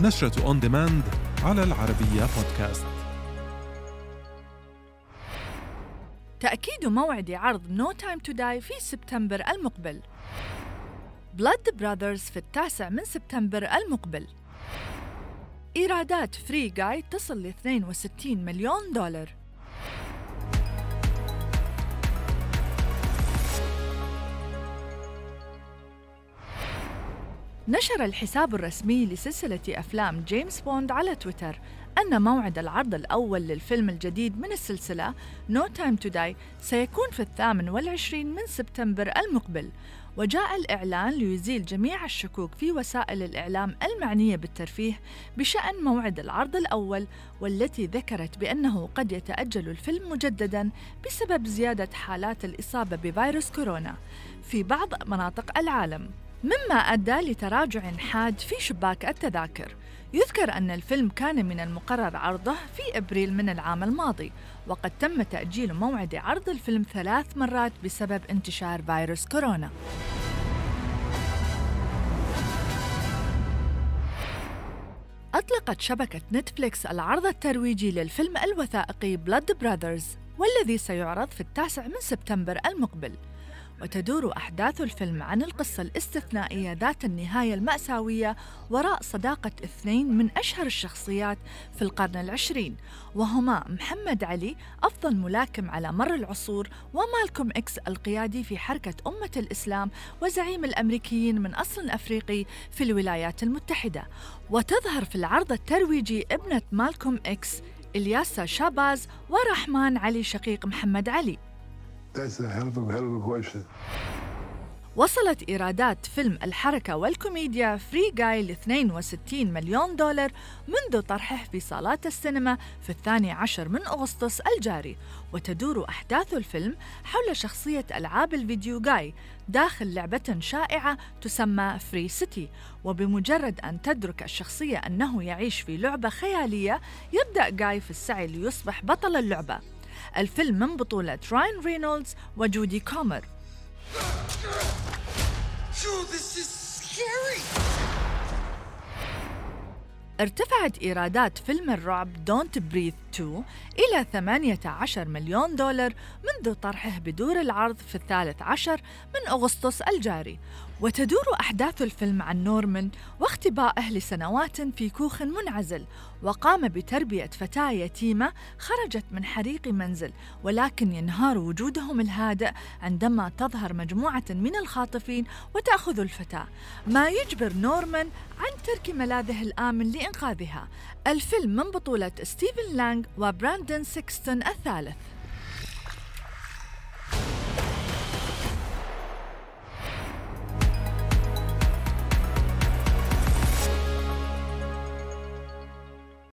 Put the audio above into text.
نشرة On Demand على العربية بودكاست تأكيد موعد عرض No Time to Die في سبتمبر المقبل. Blood Brothers في التاسع من سبتمبر المقبل. إيرادات Free Guy تصل ل 62 مليون دولار. نشر الحساب الرسمي لسلسلة أفلام جيمس بوند على تويتر أن موعد العرض الأول للفيلم الجديد من السلسلة No Time to Die سيكون في الثامن والعشرين من سبتمبر المقبل. وجاء الإعلان ليزيل جميع الشكوك في وسائل الإعلام المعنية بالترفيه بشأن موعد العرض الأول والتي ذكرت بأنه قد يتأجل الفيلم مجدداً بسبب زيادة حالات الإصابة بفيروس كورونا في بعض مناطق العالم. مما أدى لتراجع حاد في شباك التذاكر. يذكر أن الفيلم كان من المقرر عرضه في أبريل من العام الماضي وقد تم تأجيل موعد عرض الفيلم ثلاث مرات بسبب انتشار فيروس كورونا. أطلقت شبكة نتفليكس العرض الترويجي للفيلم الوثائقي بلاد براذرز والذي سيعرض في التاسع من سبتمبر المقبل. وتدور أحداث الفيلم عن القصة الاستثنائية ذات النهاية المأساوية وراء صداقة اثنين من أشهر الشخصيات في القرن العشرين وهما محمد علي أفضل ملاكم على مر العصور ومالكوم إكس القيادي في حركة أمة الإسلام وزعيم الأمريكيين من أصل أفريقي في الولايات المتحدة. وتظهر في العرض الترويجي ابنة مالكوم إكس إلياسا شباز ورحمن علي شقيق محمد علي. وصلت إيرادات فيلم الحركة والكوميديا Free Guy ل 62 مليون دولار منذ طرحه في صالات السينما في الثاني عشر من أغسطس الجاري. وتدور أحداث الفيلم حول شخصية ألعاب الفيديو جاي داخل لعبة شائعة تسمى Free City وبمجرد أن تدرك الشخصية أنه يعيش في لعبة خيالية يبدأ جاي في السعي ليصبح بطل اللعبة. الفيلم من بطولة راين رينولدز وجودي كومر ارتفعت إيرادات فيلم الرعب Don't Breathe 2 إلى 18 مليون دولار منذ طرحه بدور العرض في الثالث عشر من أغسطس الجاري. وتدور أحداث الفيلم عن نورمان واختبائه لسنوات في كوخ منعزل وقام بتربية فتاة يتيمة خرجت من حريق منزل ولكن ينهار وجودهم الهادئ عندما تظهر مجموعة من الخاطفين وتأخذ الفتاة. ما يجبر نورمان عن ترك ملاذه الآمن لإنقاذها. الفيلم من بطولة ستيفن لانغ وبراندن سيكستون الثالث.